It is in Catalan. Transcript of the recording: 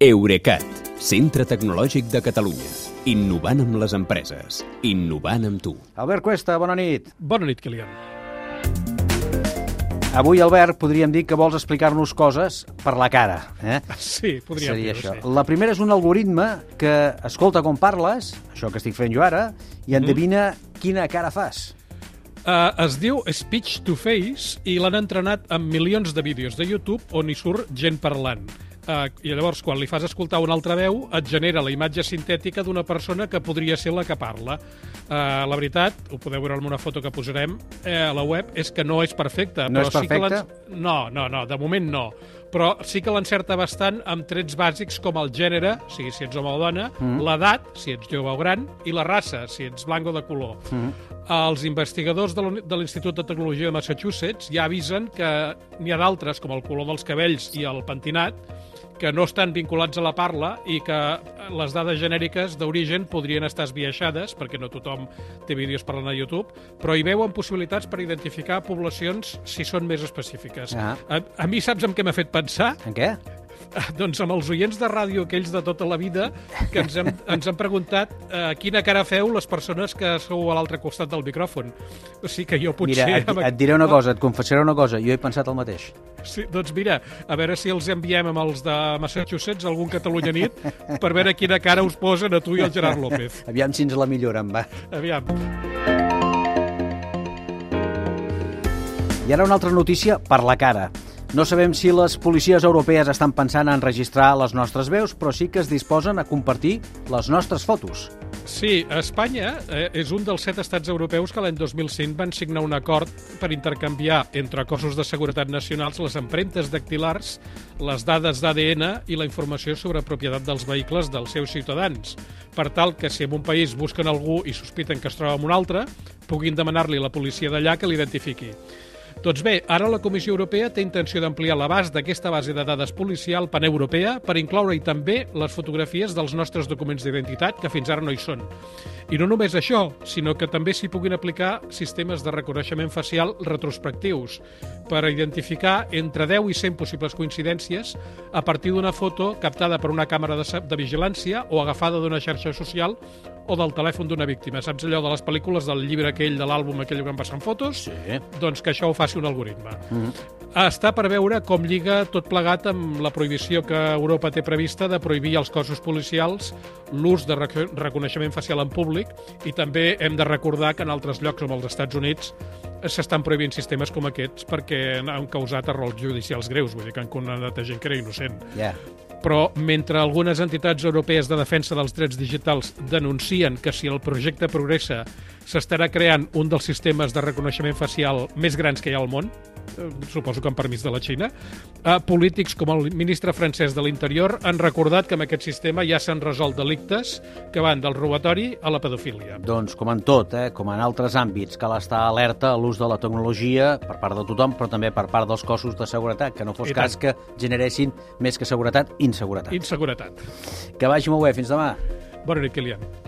Eurecat, centre tecnològic de Catalunya. Innovant amb les empreses. Innovant amb tu. Albert Cuesta, bona nit. Bona nit, Kilian. Avui, Albert, podríem dir que vols explicar-nos coses per la cara. Eh? Sí, podríem Seria dir-ho, això. sí. La primera és un algoritme que escolta com parles, això que estic fent jo ara, i Mhm. endevina quina cara fas. Uh, es diu Speech to Face i l'han entrenat amb milions de vídeos de YouTube on hi surt gent parlant. Uh, I llavors, quan li fas escoltar una altra veu, et genera la imatge sintètica d'una persona que podria ser la que parla. Uh, la veritat, ho podeu veure en una foto que posarem eh, a la web, és que no és perfecta. No però és Sí que perfecta? no, no, no, de moment no. Però sí que l'encerta bastant amb trets bàsics com el gènere, o sigui, si ets home o dona, mm. l'edat, si ets jove o gran, i la raça, si ets blanc o de color. Mm. Els investigadors de l'Institut de Tecnologia de Massachusetts ja avisen que n'hi ha d'altres, com el color dels cabells i el pentinat, que no estan vinculats a la parla i que les dades genèriques d'origen podrien estar esbiaixades, perquè no tothom té vídeos parlant a YouTube, però hi veuen possibilitats per identificar poblacions si són més específiques. Ah. A, a mi saps en què m'ha fet pensar? En què? Doncs amb els oients de ràdio aquells de tota la vida que ens hem, ens han preguntat eh, quina cara feu les persones que sou a l'altre costat del micròfon. O sigui que jo potser... Mira, et, et diré una cosa, et confessaré una cosa, jo he pensat el mateix. Sí, doncs mira, a veure si els enviem amb els de Massachusetts, algun Catalunya nit, per veure quina cara us posen a tu i al Gerard López. Aviam si ens la milloren, va. Aviam. I ara una altra notícia per la cara. No sabem si les policies europees estan pensant en registrar les nostres veus, però sí que es disposen a compartir les nostres fotos. Sí, Espanya eh, és un dels set estats europeus que l'any 2005 van signar un acord per intercanviar entre cossos de seguretat nacionals les empremtes dactilars, les dades d'ADN i la informació sobre propietat dels vehicles dels seus ciutadans, per tal que si en un país busquen algú i sospiten que es troba en un altre, puguin demanar-li a la policia d'allà que l'identifiqui. Doncs bé, ara la Comissió Europea té intenció d'ampliar l'abast d'aquesta base de dades policial paneuropea per incloure-hi també les fotografies dels nostres documents d'identitat, que fins ara no hi són. I no només això, sinó que també s'hi puguin aplicar sistemes de reconeixement facial retrospectius per identificar entre 10 i 100 possibles coincidències a partir d'una foto captada per una càmera de, de vigilància o agafada d'una xarxa social o del telèfon d'una víctima. Saps allò de les pel·lícules del llibre aquell, de l'àlbum aquell que en passen fotos? Sí. doncs que això ho faci un algoritme. Mm -hmm. Està per veure com lliga tot plegat amb la prohibició que Europa té prevista de prohibir als cossos policials l'ús de rec reconeixement facial en públic i també hem de recordar que en altres llocs, com els Estats Units, s'estan prohibint sistemes com aquests perquè han causat errors judicials greus, vull dir que han condemnat a gent que era innocent. Ja. Però mentre algunes entitats europees de defensa dels drets digitals denuncien que si el projecte progressa s'estarà creant un dels sistemes de reconeixement facial més grans que hi ha al món, eh, suposo que amb permís de la Xina, eh, polítics com el ministre francès de l'Interior han recordat que amb aquest sistema ja s'han resolt delictes que van del robatori a la pedofília. Doncs com en tot, eh, com en altres àmbits, cal estar alerta a l'ús de la tecnologia per part de tothom, però també per part dels cossos de seguretat, que no fos cas que generessin més que seguretat, inseguretat. Inseguretat. Que vagi molt bé, fins demà. Bona nit, Kilian.